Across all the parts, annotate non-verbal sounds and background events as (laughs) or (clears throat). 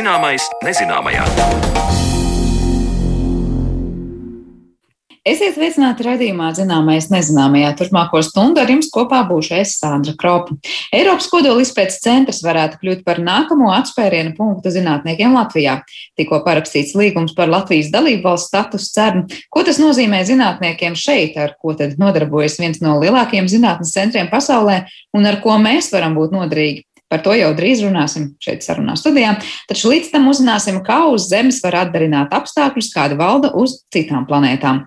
Zināmais nezināmajā. Esiet sveicināti redzējumā, zināmais nezināmajā. Turpmāko stundu ar jums kopā būšu es Sandra Kropa. Eiropas kodola izpētes centrs varētu kļūt par nākamo atspērienu punktu zinātniekiem Latvijā. Tikko parakstīts līgums par Latvijas dalību valsts status CERN. Ko tas nozīmē zinātniekiem šeit, ar ko tad nodarbojas viens no lielākajiem zinātnes centriem pasaulē un ar ko mēs varam būt noderīgi? Par to jau drīz runāsim šeit sarunā studijā, taču līdz tam uzzināsim, kā uz Zemes var atdarināt apstākļus, kādi valda uz citām planētām.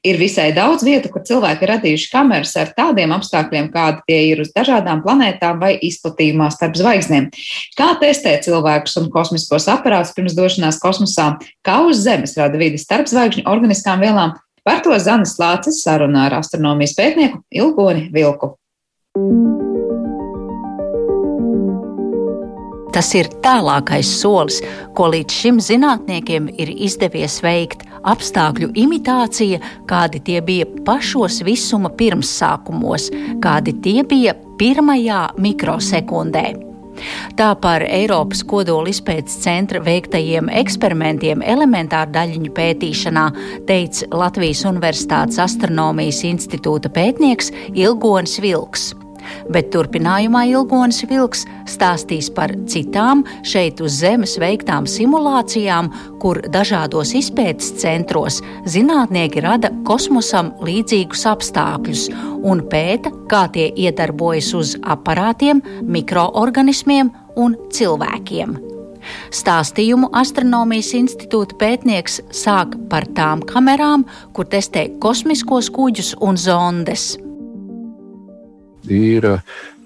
Ir visai daudz vietu, kur cilvēki ir radījuši kameras ar tādiem apstākļiem, kādi tie ir uz dažādām planētām vai izplatījumā starp zvaigznēm. Kā testēt cilvēkus un kosmiskos aparātus pirms došanās kosmosā, kā uz Zemes rada vidi starp zvaigžņu organiskām vielām, par to Zanis Lācis sarunā ar astronomijas pētnieku Ilgoni Vilku. Tas ir tālākais solis, ko līdz šim zinātniekiem ir izdevies veikt apstākļu imitācija, kādi tie bija pašos visuma pirmsākumos, kādi tie bija pirmajā mikrosekundē. Tā par Eiropas kodola izpētes centra veiktajiem eksperimentiem elementāru daļiņu pētīšanā teica Latvijas Universitātes astronomijas institūta pētnieks Ilgons Vilks bet turpinājumā Ilgonis Vilks stāstīs par citām šeit uz Zemes veiktām simulācijām, kur dažādos izpētes centros zinātnieki rada kosmosam līdzīgus apstākļus un pēta, kā tie iedarbojas uz aparātiem, mikroorganismiem un cilvēkiem. Stāstījumu astronomijas institūta pētnieks sāk par tām kamerām, kur testē kosmiskos kuģus un zondes ir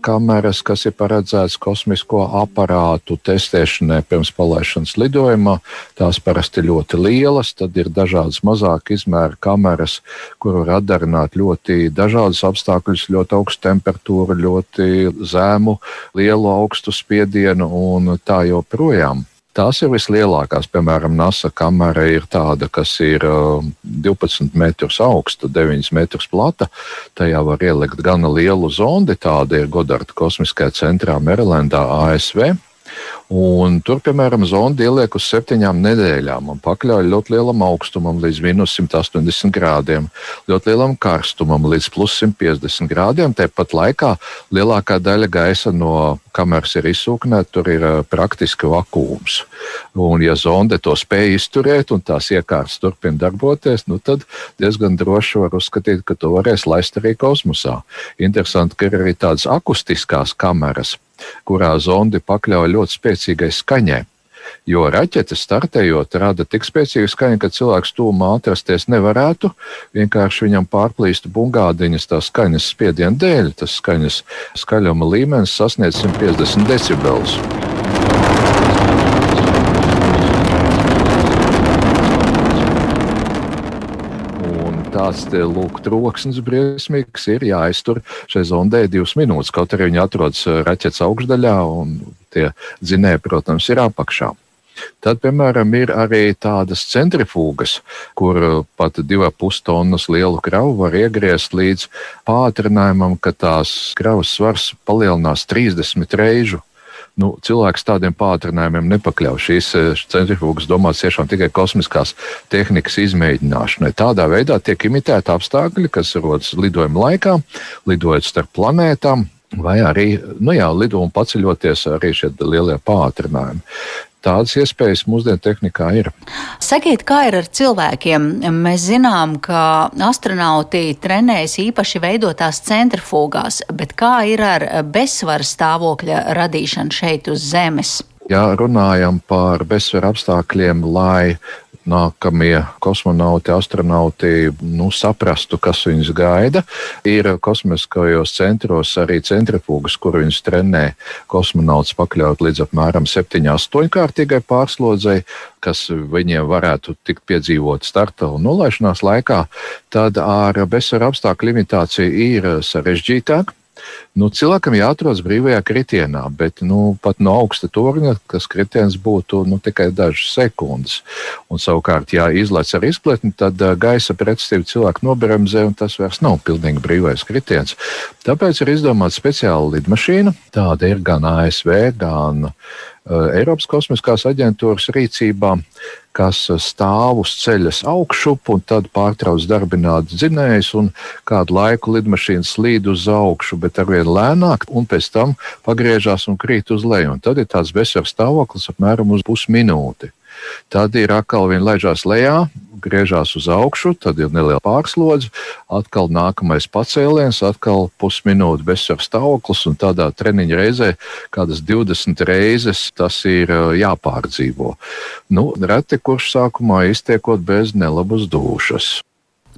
kameras, kas ir paredzētas kosmisko aparātu testēšanai pirms palaišanas lidojumā. Tās parasti ļoti lielas, tad ir dažādas mazāka izmēra kameras, kuru var atdarināt ļoti dažādus apstākļus, ļoti augstu temperatūru, ļoti zemu, lielu augstu spiedienu un tā joprojām. Tās ir vislielākās. Piemēram, NASA kamera ir tāda, kas ir 12 um, metrus augsta, 9 metrus plata. Tajā var ielikt gana lielu zondi. Tāda ir Godarta kosmiskajā centrā Marylandā, ASV. Un tur, piemēram, zonda ieliek uz septiņām nedēļām un pakļauj ļoti lielam augstumam, līdz minus 180 grādiem, ļoti lielam karstumam, līdz plus 150 grādiem. Tāpat laikā lielākā daļa gaisa no kameras ir izsūknēta, tur ir praktiski vakūms. Un, ja zonde to spēj izturēt un tās iekārtas turpina darboties, nu tad diezgan droši var uzskatīt, ka to varēs laist arī kosmosā. Interesanti, ka ir arī tādas akustiskās kameras kurā zondi pakļauj ļoti spēcīgai skaņai. Jo raķete startējot rada tik spēcīgu skaņu, ka cilvēks tūmā atrasties nevarētu. Vienkārši viņam pārplīst bungādiņas tā skaņas spiediena dēļ. Tas skaņas skaļuma līmenis sasniedz 150 decibelus. Tāds lūk, troksnis briesmīgs ir jāiztur šai zondē divas minūtes, kaut arī viņi atrodas eh, raķetes augšdaļā un tie dzinēji, protams, ir apakšā. Tad, piemēram, ir arī tādas centrifūgas, kur eh, pat 2,5 tonnas lielu kravu var iegriezt līdz pātrinājumam, ka tās kravas svars palielinās 30 reižu nu, cilvēks tādiem pātrinājumiem nepakļauj. Šīs eh, centrifūgas domāts tiešām tikai kosmiskās tehnikas izmēģināšanai. Tādā veidā tiek imitēti apstākļi, kas rodas lidojuma laikā, lidojot starp planētām. Vai arī nu jā, lidojuma paceļoties, arī šie lielie pātrinājumi tādas iespējas mūsdienu tehnikā ir. Sakiet, kā ir ar cilvēkiem? Mēs zinām, ka astronauti trenējas īpaši veidotās centrifūgās, bet kā ir ar bezsvaru stāvokļa radīšanu šeit uz Zemes? Ja runājam par bezsvaru apstākļiem, lai nākamie kosmonauti, astronauti nu, saprastu, kas viņus gaida. Ir kosmiskajos centros arī centrifūgas, kur viņus trenē kosmonauts pakļaut līdz apmēram 7-8 kārtīgai pārslodzei, kas viņiem varētu tikt piedzīvot starta un nolaišanās laikā. Tad ar bezsvaru apstākļu limitāciju ir sarežģītāk. Nu, cilvēkam jāatrodas brīvajā kritienā, bet nu, pat no augsta torņa, kas kritiens būtu nu, tikai dažas sekundes. Un, savukārt, ja izlaiž ar izpletni, tad gaisa pretestība cilvēku nobremzē, un tas vairs nav pilnīgi brīvais kritiens. Tāpēc ir izdomāta speciāla lidmašīna. Tāda ir gan ASV, gan uh, Eiropas kosmiskās aģentūras rīcībā, kas stāv uz ceļa augšup un tad pārtrauc darbināt dzinējus, un kādu laiku lidmašīna slīd uz augšu, bet arvien lēnāk, un pēc tam pagriežās un krīt uz leju. Un tad ir tāds bezsvaru stāvoklis apmēram uz pusminūti. Tad ir atkal viena laižās lejā, griežās uz augšu, tad ir neliela pārslodze, atkal nākamais pacēliens, atkal pusminūte bezsvaru stāvoklis, un tādā treniņa reizē kādas 20 reizes tas ir jāpārdzīvo. Nu, reti kurš sākumā iztiekot bez nelabas dušas.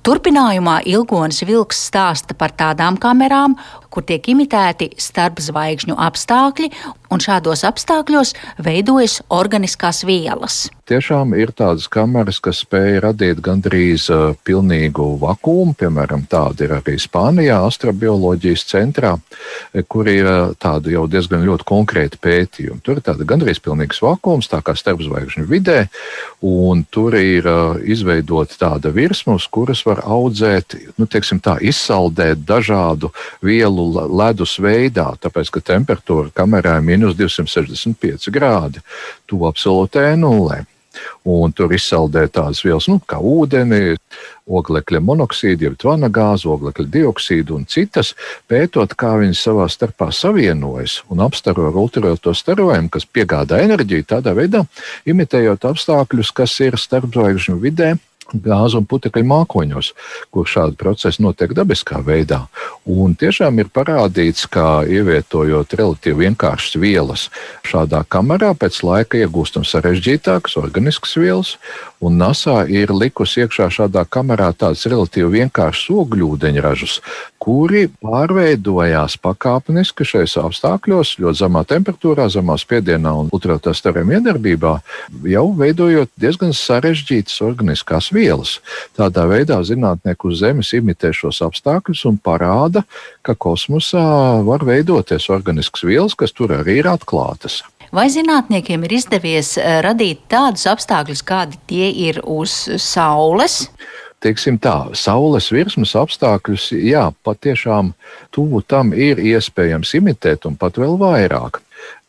Turpinājumā Ilgonis Vilks stāsta par tādām kamerām, kur tiek imitēti starpzvaigžņu apstākļi, un šādos apstākļos veidojas organiskās vielas. Tiešām ir tādas kameras, kas spēj radīt gandrīz uh, pilnīgu vakumu. Piemēram, tāda ir arī Spānijā, astrobioloģijas centrā, kur ir uh, tāda jau diezgan ļoti konkrēta pētījuma. Tur ir tāda gandrīz pilnīgs vakums, tā kā starpzvaigžņu vidē, un tur ir uh, izveidota tāda virsma, uz kuras var audzēt, nu, teiksim tā, izsaldēt dažādu vielu ledus veidā, tāpēc, ka temperatūra kamerā ir minus 265 grādi, tuvu absolūtai nulē. Un tur izsaldē tādas vielas, nu, kā ūdeni, oglekļa monoksīdu, jeb tvana gāzi, oglekļa dioksīdu un citas, pētot, kā viņas savā starpā savienojas un apstaro ar ultravioleto starojumu, kas piegādā enerģiju tādā veidā, imitējot apstākļus, kas ir starpzvaigžņu vidē gāzu un putekļu mākoņos, kur šādi procesi notiek dabiskā veidā. Un tiešām ir parādīts, ka ievietojot relatīvi vienkāršas vielas šādā kamerā, pēc laika iegūstam sarežģītākas organiskas vielas, un NASA ir likusi iekšā šādā kamerā tādus relatīvi vienkāršus ogļūdeņražus, kuri pārveidojās pakāpeniski šajos apstākļos, ļoti zemā temperatūrā, zemā spiedienā un ultravioletāstāriem iedarbībā, jau veidojot diezgan sarežģītas organiskās vielas. Tādā veidā zinātnieki uz Zemes imitē šos apstākļus un parāda, ka kosmosā var veidoties organiskas vielas, kas tur arī ir atklātas. Vai zinātniekiem ir izdevies eh, radīt tādus apstākļus, kādi tie ir uz Saules? teiksim tā, saules virsmas apstākļus, jā, patiešām tuvu tam ir iespējams imitēt un pat vēl vairāk.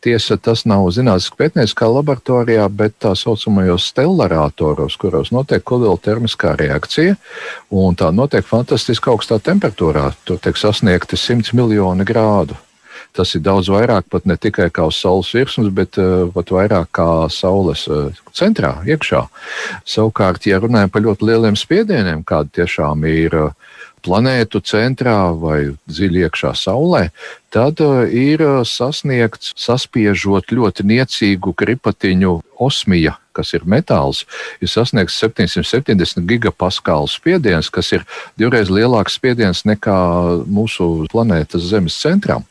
Tiesa, tas nav zinātniski pētnieciskā laboratorijā, bet tā saucamajos stellarātoros, kuros notiek kodola termiskā reakcija, un tā notiek fantastiski augstā temperatūrā. Tur tiek sasniegti 100 miljoni grādu. Tas ir daudz vairāk pat ne tikai kā uz Saules virsmas, bet uh, pat vairāk kā Saules uh, centrā, iekšā. Savukārt, ja runājam par ļoti lieliem spiedieniem, kādi tiešām ir uh, planētu centrā vai dziļi iekšā Saulē, tad ir sasniegts, saspiežot ļoti niecīgu kripatiņu osmija, kas ir metāls, ir sasniegts 770 gigapaskālu spiediens, kas ir divreiz lielāks spiediens nekā mūsu planētas Zemes centram.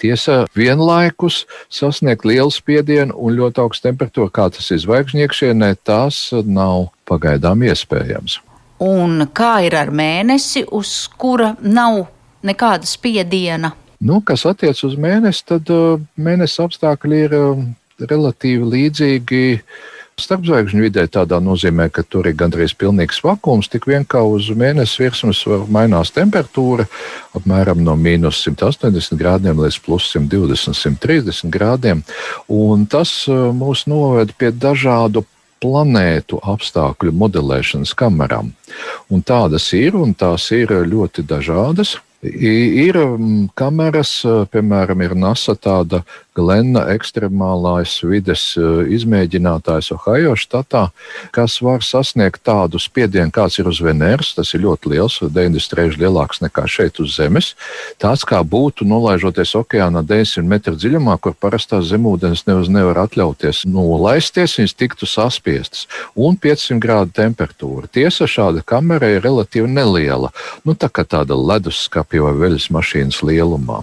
Tiesa, vienlaikus sasniegt lielu spiedienu un ļoti augstu temperatūru, kā tas ir zvaigžņu iekšienē, tas nav pagaidām iespējams. Un kā ir ar mēnesi, uz kura nav nekāda spiediena? Nu, kas attiecas uz mēnesi, tad uh, mēnesis apstākļi ir uh, relatīvi līdzīgi starpzvaigžņu vidē. Tādā nozīmē, ka tur ir gandrīz pilnīgs vakums, tik vien kā uz mēnesi virsmas mainās temperatūra apmēram no mīnus 180 grādiem līdz plus 120, 130 grādiem. Un tas uh, mūs noved pie dažādu planētu apstākļu modelēšanas kamerām. Un tādas ir, un tās ir ļoti dažādas. Ir kameras, piemēram, ir NASA tāda Glena ekstremālais vides eh, izmēģinātājs Ohio štatā, kas var sasniegt tādu spiedienu, kāds ir uz Veneras. Tas ir ļoti liels, 90 reizes lielāks nekā šeit uz Zemes. Tāds kā būtu nolaižoties okeānā 900 metru dziļumā, kur parastās zemūdens nevis nevar atļauties nolaisties, viņas tiktu saspiestas. Un 500 grādu temperatūra. Tiesa, šāda kamera ir relatīvi neliela, nu tā kā tāda leduskapja vai veļas mašīnas lielumā.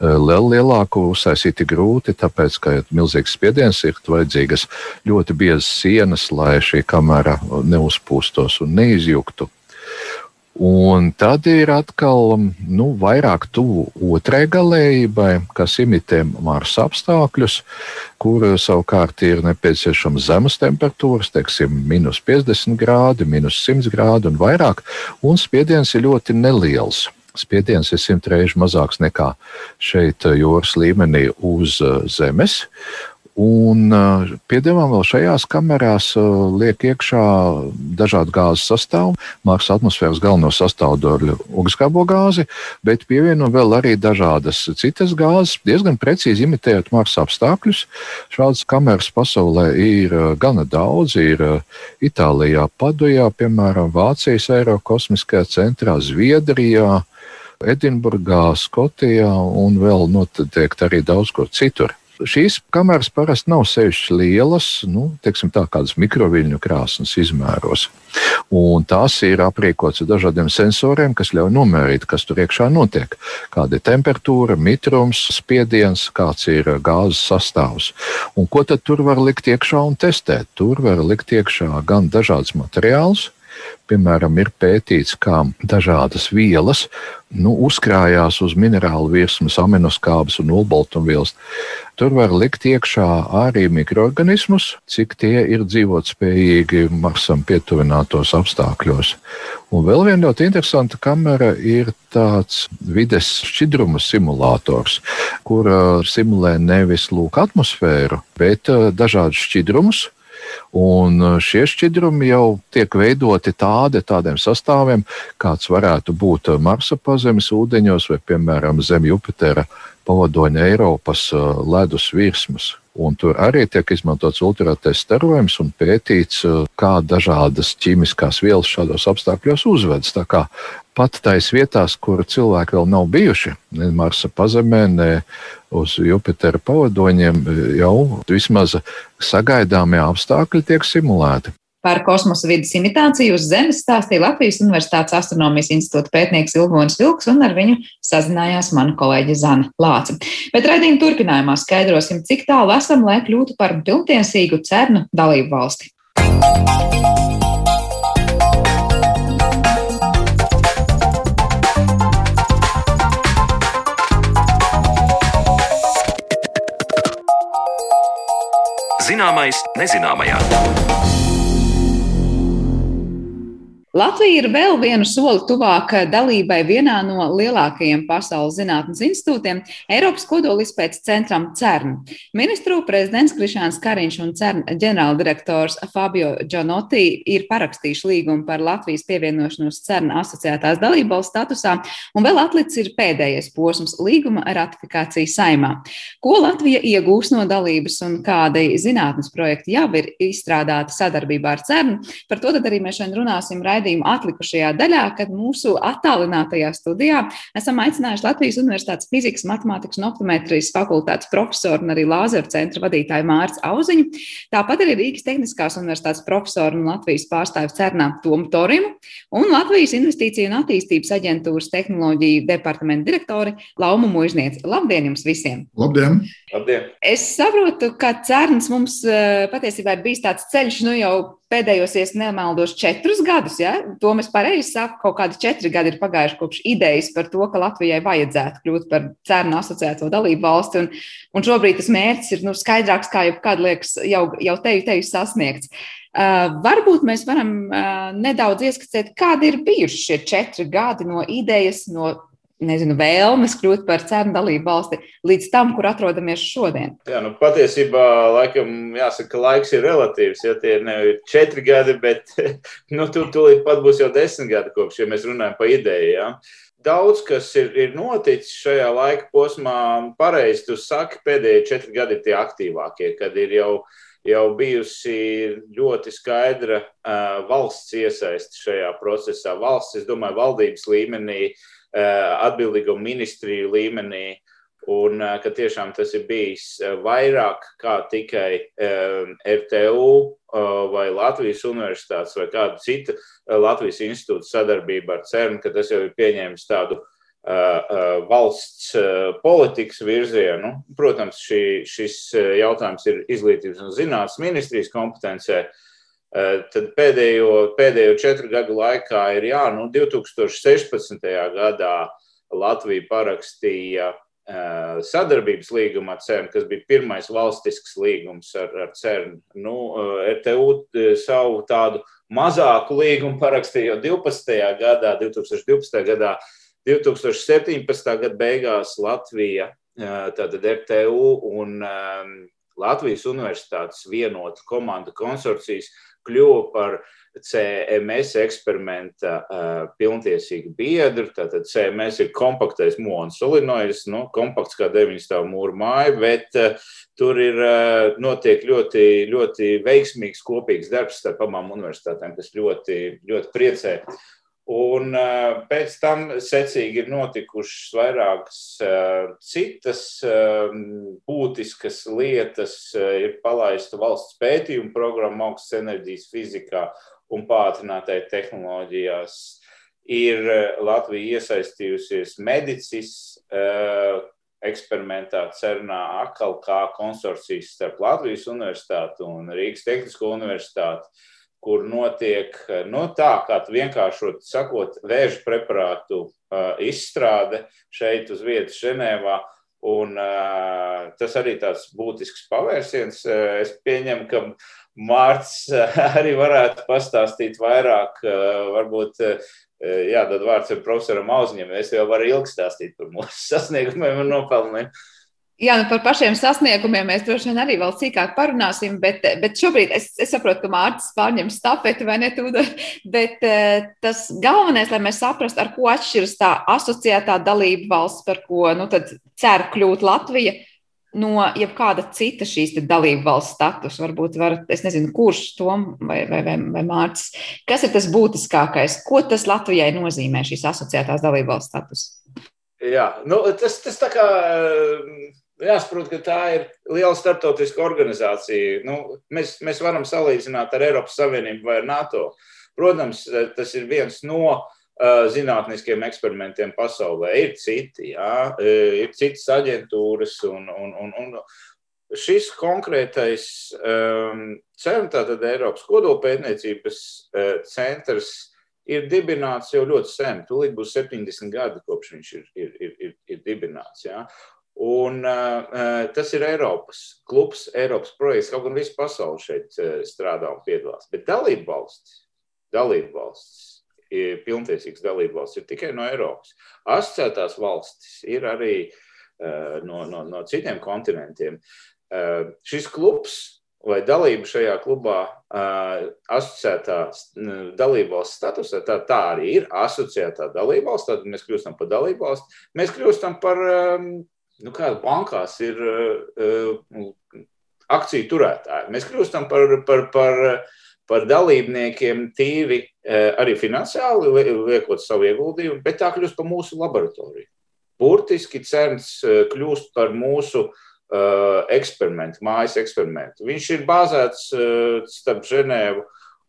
Vēl lielāku uztaisīt ir grūti, tāpēc, ka ir milzīgs spiediens, ir vajadzīgas ļoti biezas sienas, lai šī kamera neuzpūstos un neizjuktu. Un tad ir atkal nu, vairāk tuvu otrai galējībai, kas imitē Marsa apstākļus, kur savukārt ir nepieciešams zemes temperatūras, teiksim, minus 50 grādi, minus 100 grādi un vairāk, un spiediens ir ļoti neliels. Spiediens ir simt reizes mazāks nekā šeit jūras līmenī uz zemes. Un piedevām vēl šajās kamerās liek iekšā dažādu gāzu sastāvu, Marsa atmosfēras galveno sastāvdaļu ogleskābo gāzi, bet pievieno vēl arī dažādas citas gāzes, diezgan precīzi imitējot Marsa apstākļus. Šādas kameras pasaulē ir gana daudz, ir Itālijā, Padujā, piemēram, Vācijas Eirokosmiskajā centrā, Zviedrijā, Edinburgā, Skotijā un vēl notiek arī daudz kur citur. Šīs kameras parasti nav sevišķi lielas, nu, teiksim, tā kādas mikroviļņu krāsnes izmēros. Un tās ir aprīkotas ar dažādiem sensoriem, kas ļauj nomērīt, kas tur iekšā notiek. Kāda ir temperatūra, mitrums, spiediens, kāds ir gāzes sastāvs. Un ko tad tur var likt iekšā un testēt? Tur var likt iekšā gan dažādas materiālus, Piemēram, ir pētīts, kā dažādas vielas nu, uzkrājās uz minerālu virsmas, aminoskābes un olbaltumvielas. Tur var likt iekšā arī mikroorganismus, cik tie ir dzīvotspējīgi Marsam pietuvinātos apstākļos. Un vēl viena ļoti interesanta kamera ir tāds vides šķidruma simulators, kur simulē nevis lūk atmosfēru, bet dažādus šķidrumus Un uh, šie šķidrumi jau tiek veidoti tādi, tādiem sastāviem, kāds varētu būt uh, Marsa pazemes ūdeņos vai, piemēram, zem Jupitera pavadoņa Eiropas ledus virsmas. Un tur arī tiek izmantots ultratēs starojums un pētīts, kā dažādas ķīmiskās vielas šādos apstākļos uzvedas. Tā kā pat tais vietās, kur cilvēki vēl nav bijuši, ne Marsa pazemē, ne uz Jupitera pavadoņiem, jau vismaz sagaidāmie apstākļi tiek simulēti. Par kosmosa vidas imitāciju uz Zemes stāstīja Latvijas Universitātes astronomijas institūta pētnieks Ilgons Vilks, un ar viņu sazinājās mana kolēģe Zana Lāce. Bet raidījuma turpinājumā skaidrosim, cik tālu esam, lai kļūtu par pilntiesīgu CERN dalību valsti. Zināmais nezināmajā. Latvija ir vēl vienu soli tuvāk dalībai vienā no lielākajiem pasaules zinātnes institūtiem - Eiropas kodolizpētes centram CERN. Ministru prezidents Krišāns Kariņš un CERN ģenerāldirektors Fabio Gianotti ir parakstījuši līgumu par Latvijas pievienošanos CERN asociētās dalībvalsts statusā, un vēl atlicis ir pēdējais posms - līguma ratifikācija saimā. Ko Latvija iegūs no dalības un kādi zinātnes projekti jau ir izstrādāti sadarbībā ar CERN? Par to arī mēs šodien runāsim raidījumā raidījuma atlikušajā daļā, kad mūsu attālinātajā studijā esam aicinājuši Latvijas Universitātes fizikas, matemātikas un optometrijas fakultātes profesoru un arī Lāzeru centra vadītāju Mārcis Auziņu. Tāpat arī Rīgas Tehniskās universitātes profesoru un Latvijas pārstāvu Cernā Tomu Torimu un Latvijas Investīciju un attīstības aģentūras tehnoloģiju departamenta direktori Laumu Mužnieci. Labdien jums visiem! Labdien! Labdien! Es saprotu, ka Cerns mums eh, patiesībā ir bijis tāds ceļš nu jau pēdējos, ja nemaldos, četrus gadus. Ja? To mēs pareizi sakām, kaut kādi četri gadi ir pagājuši kopš idejas par to, ka Latvijai vajadzētu kļūt par CERN asociēto dalību valsti. Un, un šobrīd tas mērķis ir nu, skaidrāks, kā jebkad liekas, jau, jau teju, teju sasniegts. Uh, varbūt mēs varam uh, nedaudz ieskicēt, kādi ir bijuši šie četri gadi no idejas, no nezinu, vēlmes kļūt par cenu dalību valsti līdz tam, kur atrodamies šodien? Jā, nu, patiesībā laikam jāsaka, ka laiks ir relatīvs. Ja tie ir četri gadi, bet (laughs) nu, tur tūlīt pat būs jau desmit gadi kopš, ja mēs runājam par ideju. Ja? Daudz kas ir, ir noticis šajā laika posmā. Pareizi, tu saki, pēdējie četri gadi ir tie aktīvākie, kad ir jau jau bijusi ļoti skaidra uh, valsts iesaiste šajā procesā. Valsts, es domāju, valdības līmenī, atbildīgo ministriju līmenī. Un ka tiešām tas ir bijis vairāk kā tikai RTU vai Latvijas universitātes vai kāda cita Latvijas institūta sadarbība ar CERN, ka tas jau ir pieņēmis tādu uh, valsts politikas virzienu. Protams, šī, šis jautājums ir izglītības un zinātnes ministrijas kompetencē. Tad pēdējo, pēdējo četru gadu laikā ir jā, nu, 2016. gadā Latvija parakstīja sadarbības līgumu ar CERN, kas bija pirmais valstisks līgums ar, ar CERN. Nu, RTU savu tādu mazāku līgumu parakstīja jau 12. gadā, 2012. gadā 2017. gada beigās Latvija, tātad RTU un Latvijas Universitātes vienota komanda konsorcijas kļuva par CMS eksperimenta uh, pilntiesīgu biedru. Tātad CMS ir kompaktais mūžs, solinoids, nu, kompakts kā 9 stāvu mūra māja, bet uh, tur ir uh, notiek ļoti, ļoti veiksmīgs kopīgs darbs starp abām universitātēm, kas ļoti, ļoti priecē. Un uh, pēc tam secīgi ir notikušas vairākas uh, citas uh, būtiskas lietas. Ir palaista valsts pētījuma programma augstas enerģijas fizikā un pātrinātai tehnoloģijās. Ir Latvija iesaistījusies medicis eksperimentā CERNā atkal kā konsorcijas starp Latvijas universitāti un Rīgas Tehnisko universitāti kur notiek nu, tā, kā vienkāršot sakot, vēža preparātu uh, izstrāde šeit uz vietas Ženēvā. Un, uh, tas arī tāds būtisks pavērsiens. Uh, es pieņemu, ka Mārcis arī varētu pastāstīt vairāk. Varbūt jādod vārds profesoram Auziņam. Es jau varu ilgi stāstīt par mūsu sasniegumiem un nopelniem. Jā, nu par pašiem sasniegumiem mēs droši vien arī vēl sīkāk parunāsim, bet, bet šobrīd es, es saprotu, ka Mārcis pārņem stafeti vai ne tūdaļ, (laughs) bet eh, tas galvenais, lai mēs saprastu, ar ko atšķiras tā asociētā dalība valsts, par ko nu, cer kļūt Latvija no jebkāda cita šīs dalību valsts status. Varbūt varat, es nezinu, kurš to vai, vai, vai, vai Mārcis. Kas ir tas būtiskākais? Ko tas Latvijai nozīmē šīs asociētās dalību valsts status? Jā, nu, tas, tas tā kā jāsaprot, ka tā ir liela starptautiska organizācija. Nu, mēs, mēs varam salīdzināt ar Eiropas Savienību vai ar NATO. Protams, tas ir viens no uh, zinātniskiem eksperimentiem pasaulē. Ir citi, jā, ir citas aģentūras, un, un, un, un šis konkrētais um, CERN, tātad Eiropas kodolpētniecības uh, centrs, ir dibināts jau ļoti sen. Tūlīt būs 70 gadi, kopš viņš ir, ir, ir, ir, ir dibināts. Ja? Un, uh, tas ir Eiropas klubs, Eiropas projekts. Kaut gan visa pasaule šeit uh, strādā un piedalās. Bet dalību valsts, dalību valsts, ir pilntiesīgas dalību valsts ir tikai no Eiropas. Asociētās valstis ir arī uh, no, no, no citiem kontinentiem. Uh, šis klubs vai dalība šajā klubā uh, asociētā dalībvalsts statusā, tā, tā arī ir asociētā dalībvalsts, tad mēs kļūstam par dalībvalsti. Mēs kļūstam par um, nu, kāda bankās ir uh, akciju turētāji. Mēs kļūstam par, par, par, par dalībniekiem tīri uh, arī finansiāli, liekot savu ieguldījumu, bet tā kļūst par mūsu laboratoriju. Burtiski cerns kļūst par mūsu uh, eksperimentu, mājas eksperimentu. Viņš ir bāzēts uh, starp Ženēvu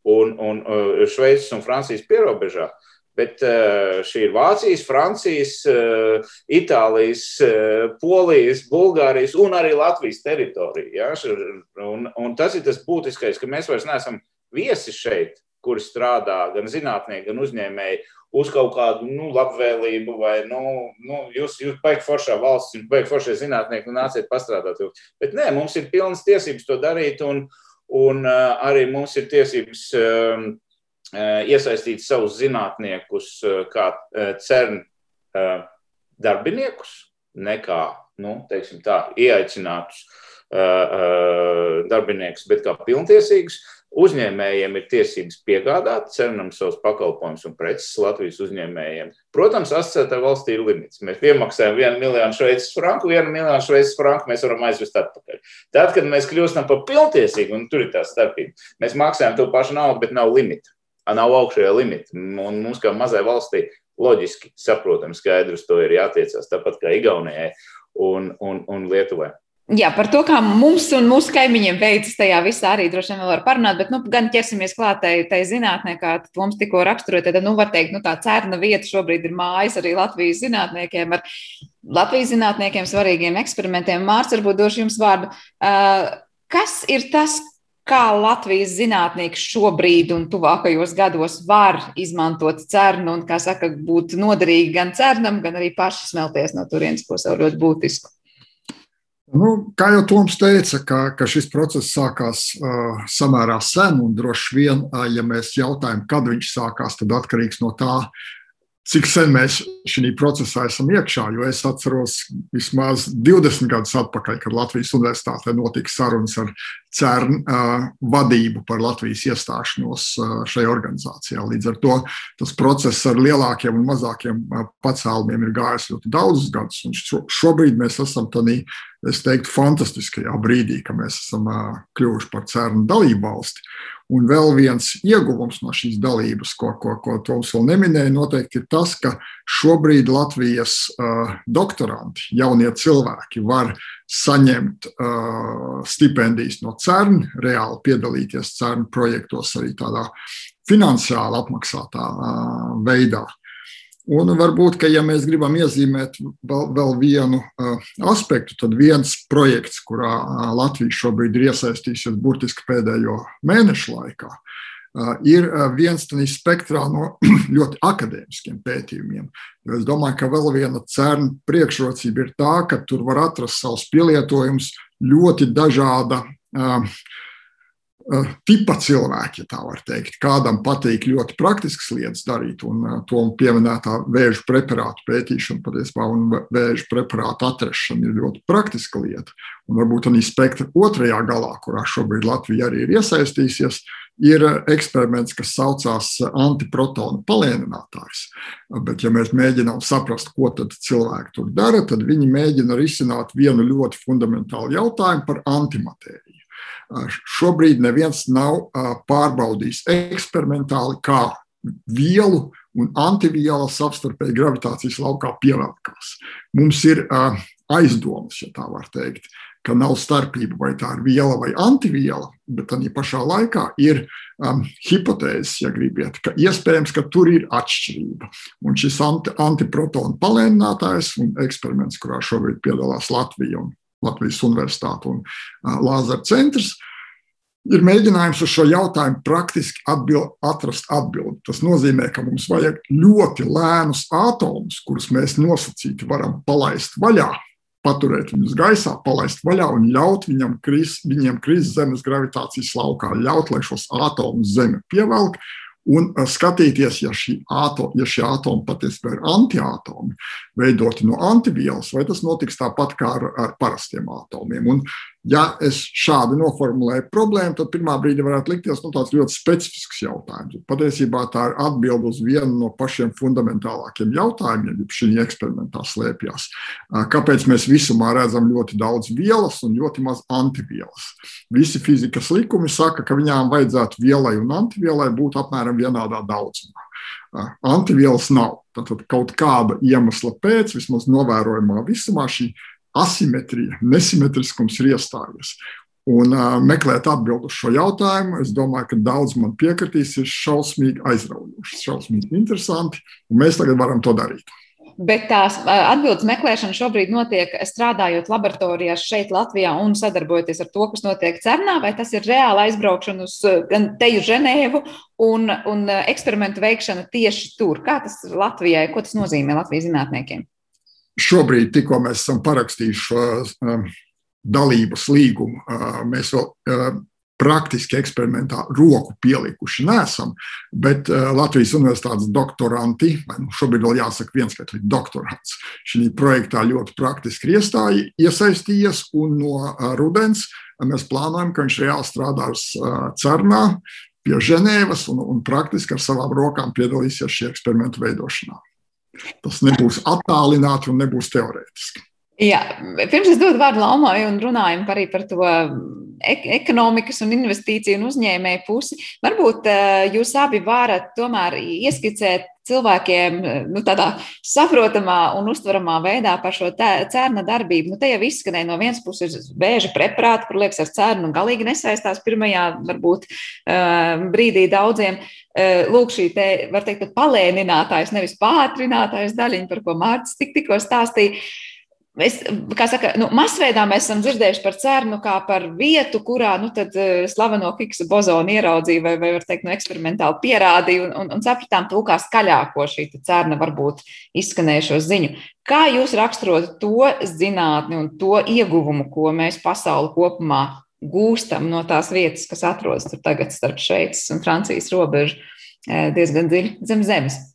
un, un uh, Šveices un Francijas pierobežā. Uh, Bet eh, šī ir Vācijas, Francijas, eh, Itālijas, eh, Polijas, Bulgārijas un arī Latvijas teritorija. Ja? Un, un tas ir tas būtiskais, ka mēs vairs neesam viesi šeit, kuri strādā gan zinātnieki, gan uzņēmēji uz kaut kādu nu, labvēlību, vai nu, nu, jūs, jūs baigi foršā valsts, jūs baigi foršie zinātnieki, nu nāciet pastrādāt. Bet nē, mums ir pilnas tiesības to darīt, un, un arī mums ir tiesības. Um, iesaistīt savus zinātniekus eh, kā eh, CERN darbiniekus, nekā nu, tā, ieaicinātus darbiniekus, bet kā pilntiesīgus. Uzņēmējiem ir tiesības piegādāt cernam savus pakalpojumus un preces Latvijas uzņēmējiem. Protams, asociētā valstī ir limits. Mēs piemaksājam vienu miljonu šveicis franku, vienu miljonu šveicis franku mēs varam aizvest atpakaļ. Tad, kad mēs kļūstam par pilntiesīgu, un tur ir tā starpība, mēs maksājam to pašu naudu, bet nav limita nav augšējā limita. Un mums, kā mazai valstī, loģiski saprotam, skaidrs, to ir jātiecās tāpat kā Igaunijai un, un, un Lietuvai. Jā, par to, kā mums un mūsu kaimiņiem veicas tajā visā, arī droši vien vēl var parunāt, bet nu, gan ķersimies klāt tai, tai zinātnē, kā Toms tikko raksturoja, tad, nu, var teikt, nu, tā cērna vieta šobrīd ir mājas arī Latvijas zinātniekiem ar Latvijas zinātniekiem svarīgiem eksperimentiem. Mārts, varbūt došu jums vārdu. Kas ir tas, kā Latvijas zinātnieki šobrīd un tuvākajos gados var izmantot cernu un, kā saka, būt noderīgi gan cernam, gan arī paši smelties no turienes, ko sev ļoti būtisku. Nu, kā jau Toms teica, ka, ka šis process sākās uh, samērā sen, un droši vien, uh, ja mēs jautājam, kad viņš sākās, tad atkarīgs no tā, cik sen mēs šajā procesā esam iekšā. Jo es atceros, vismaz 20 gadus atpakaļ, kad Latvijas Universitātē notika sarunas ar CERN vadību par Latvijas iestāšanos šajā organizācijā. Līdz ar to tas process ar lielākiem un mazākiem pacēlumiem ir gājis ļoti daudzus gadus. Un šo, šobrīd mēs esam tādā, es teiktu, fantastiskajā brīdī, ka mēs esam kļuvuši par CERN dalību valsti. Un vēl viens ieguvums no šīs dalības, ko, ko, ko Toms vēl neminēja, noteikti ir tas, ka šobrīd Latvijas uh, doktoranti, jaunie cilvēki, var saņemt uh, stipendijas no CERN, reāli piedalīties CERN projektos arī tādā finansiāli apmaksātā uh, veidā. Un varbūt, ka ja mēs gribam iezīmēt vēl, vēl vienu uh, aspektu, tad viens projekts, kurā uh, Latvija šobrīd ir iesaistījusies burtiski pēdējo mēnešu laikā, uh, ir uh, viens no spektrā no (clears throat) ļoti akadēmiskiem pētījumiem. Jo es domāju, ka vēl viena CERN priekšrocība ir tā, ka tur var atrast savus pielietojumus ļoti dažāda. Eh, tipa cilvēki, ja tā var teikt. Kādam patīk ļoti praktiskas lietas darīt, un eh, to pieminētā vēža preparātu pētīšana patiesībā un vēža preparātu atrašana ir ļoti praktiska lieta. Un varbūt arī spektra otrajā galā, kurā šobrīd Latvija arī ir iesaistījusies, ir eksperiments, kas saucās antiprotonu palēninātājs. Bet, ja mēs mēģinām saprast, ko cilvēki tur dara, tad viņi mēģina risināt vienu ļoti fundamentālu jautājumu par antimatēriju. Šobrīd neviens nav pārbaudījis eksperimentāli, kā vielu un antivielu savstarpēji gravitācijas laukā pievelkās. Mums ir aizdomas, ja tā var teikt, ka nav starpība, vai tā ir viela vai antiviela, bet arī pašā laikā ir um, hipotēzes, ja gribiet, ka iespējams, ka tur ir atšķirība. Un šis anti, antiprotonu palēninātājs un eksperiments, kurā šobrīd piedalās Latvija un Latvijas Universitāte un Lāzara centrs. Ir mēģinājums uz šo jautājumu praktiski atbild, atrast atbildi. Tas nozīmē, ka mums vajag ļoti lēnus atomus, kurus mēs nosacīti varam palaist vaļā, paturēt viņus gaisā, palaist vaļā un ļaut viņam krist, viņiem krist Zemes gravitācijas laukā, ļaut, lai šos atomus Zeme pievelk un skatīties, ja, ato, ja šie atomi patiesībā ir antiatomi, veidoti no antivielas, vai tas notiks tāpat kā ar, ar parastiem atomiem. Un Ja es šādi noformulēju problēmu, tad pirmā brīdī varētu likties nu, tāds ļoti specifisks jautājums. Patiesībā tā ir atbilde uz vienu no pašiem fundamentālākiem jautājumiem, ja šī eksperimentā slēpjas. Kāpēc mēs visumā redzam ļoti daudz vielas un ļoti maz antivielas? Visi fizikas likumi saka, ka viņām vajadzētu vielai un antivielai būt apmēram vienādā daudzumā. Antivielas nav. Tad kaut kāda iemesla pēc, vismaz novērojamā visumā, šī asimetrija, nesimetriskums ir iestājies. Un uh, meklēt atbildi uz šo jautājumu, es domāju, ka daudz man piekritīs, ir šausmīgi aizraujoši, šausmīgi interesanti, un mēs tagad varam to darīt. Bet tās atbildes meklēšana šobrīd notiek strādājot laboratorijās šeit, Latvijā, un sadarbojoties ar to, kas notiek CERNā, vai tas ir reāli aizbraukšana uz gan teju Ženēvu un, un eksperimentu veikšana tieši tur? Kā tas ir Latvijai, ko tas nozīmē Latvijas zinātniekiem? Šobrīd, tikko mēs esam parakstījuši šo um, dalības līgumu, uh, mēs vēl uh, praktiski eksperimentā roku pielikuši nesam, bet uh, Latvijas universitātes doktoranti, vai nu šobrīd vēl jāsaka viens skaitlis doktorants, šī projektā ļoti praktiski iestāja, iesaistījies, un no rudens mēs plānojam, ka viņš reāli strādās CERNā pie Ženēvas un, un praktiski ar savām rokām piedalīsies šī eksperimentu veidošanā. Tas nebūs attālināti un nebūs teorētiski. Jā, pirms es dodu vārdu Laumai un runājam arī par to ek ekonomikas un investīciju un uzņēmēju pusi, varbūt uh, jūs abi varat tomēr ieskicēt cilvēkiem nu, tādā saprotamā un uztveramā veidā par šo cērna darbību. Nu, te jau izskanēja no vienas puses vēža preparāti, kur liekas ar cērnu galīgi nesaistās pirmajā varbūt uh, brīdī daudziem. Lūk, šī te, var teikt, palēninātājs, nevis pātrinātājs daļiņa, par ko Mārcis tik, tikko stāstīja. Es, kā saka, nu, masveidā mēs esam dzirdējuši par CERNu kā par vietu, kurā nu, tad, uh, slaveno Higsa bozonu ieraudzīja vai, vai var teikt, nu, eksperimentāli pierādīja un, un, un sapratām to kā skaļāko šī CERNa varbūt izskanējušo ziņu. Kā jūs raksturotu to zinātni un to ieguvumu, ko mēs pasauli kopumā gūstam no tās vietas, kas atrodas tur tagad starp Šveices un Francijas robežu, eh, diezgan dziļi zem zemes?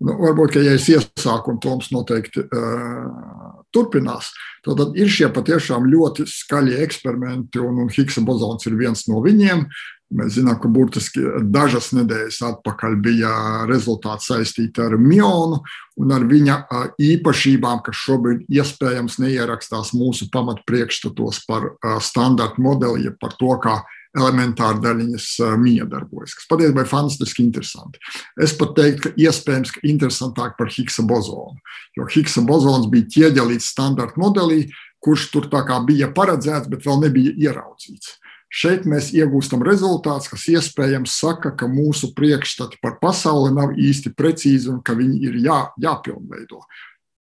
Nu, varbūt, ka ja es iesāku, un Toms noteikti uh, turpinās, tad ir šie patiešām ļoti skaļi eksperimenti, un, un Higsa bozons ir viens no viņiem. Mēs zinām, ka burtiski dažas nedēļas atpakaļ bija rezultāti saistīti ar mionu un ar viņa īpašībām, kas šobrīd iespējams neierakstās mūsu pamatpriekšstatos par standarta modeli, par to, kā elementāri daļiņas miedarbojas, kas patiesībā ir fantastiski interesanti. Es pat teiktu, ka iespējams, ka interesantāk par Higsa bozonu, jo Higsa bozons bija ķieģelīts standarta modelī, kurš tur tā kā bija paredzēts, bet vēl nebija ieraudzīts. Šeit mēs iegūstam rezultātus, kas iespējams saka, ka mūsu priekšstati par pasauli nav īsti precīzi un ka viņi ir jā, jāpilnveido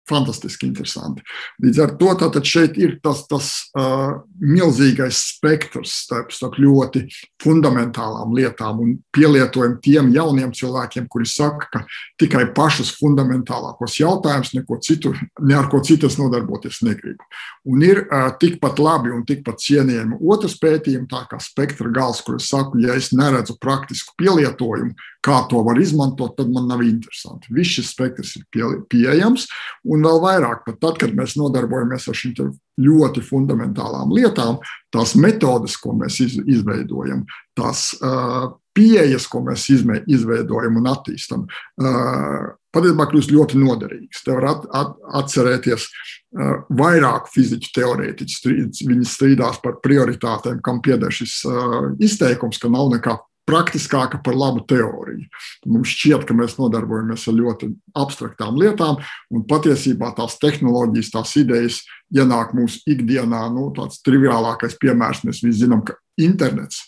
fantastiski interesanti. Līdz ar to šeit ir tas, tas uh, milzīgais spektrs starp, starp ļoti fundamentālām lietām un pielietojumu tiem jauniem cilvēkiem, kuri saka, ka tikai pašus fundamentālākos jautājumus, neko citu, ne ar ko citas nodarboties negribu. Un ir uh, tikpat labi un tikpat cienījami otrs pētījums, tā kā spektra gals, kur es saku, ja es neredzu praktisku pielietojumu, kā to var izmantot, tad man nav interesanti. Viss šis spektrs ir pie, pieejams, un vēl vairāk, pat tad, kad mēs nodarbojamies ar šīm ļoti fundamentālām lietām, tās metodes, ko mēs izveidojam, tās uh, pieejas, ko mēs izveidojam un attīstam, uh, patiesībā kļūst ļoti noderīgas. Te var at, at, atcerēties uh, vairāk fiziķu teorētiķu. Viņi strīdās par prioritātēm, kam pieder šis uh, izteikums, ka nav nekā praktiskāka par labu teoriju. Mums šķiet, ka mēs nodarbojamies ar ļoti abstraktām lietām, un patiesībā tās tehnoloģijas, tās idejas ienāk mūsu ikdienā. Nu, tāds triviālākais piemērs mēs visi zinām, ka internets,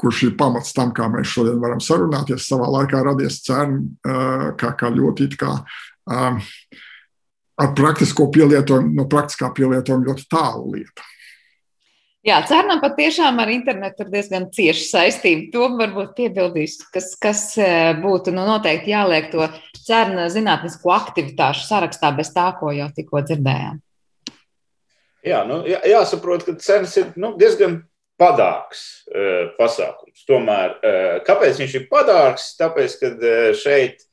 kurš ir pamats tam, kā mēs šodien varam sarunāties, savā laikā radies CERN kā, kā ļoti kā. Um, ar praktisko pielietojumu, no praktiskā pielietojuma ļoti tālu lieta. Jā, cernam patiešām ar internetu ir diezgan cieša saistība. To varbūt piebildīs, kas, kas e, būtu nu, noteikti jāliek to cerna zinātnisko aktivitāšu sarakstā bez tā, ko jau tikko dzirdējām. Jā, nu, jā, jāsaprot, ka cerns ir nu, diezgan padārgs uh, pasākums. Tomēr, uh, kāpēc viņš ir padārgs? Tāpēc, ka uh, šeit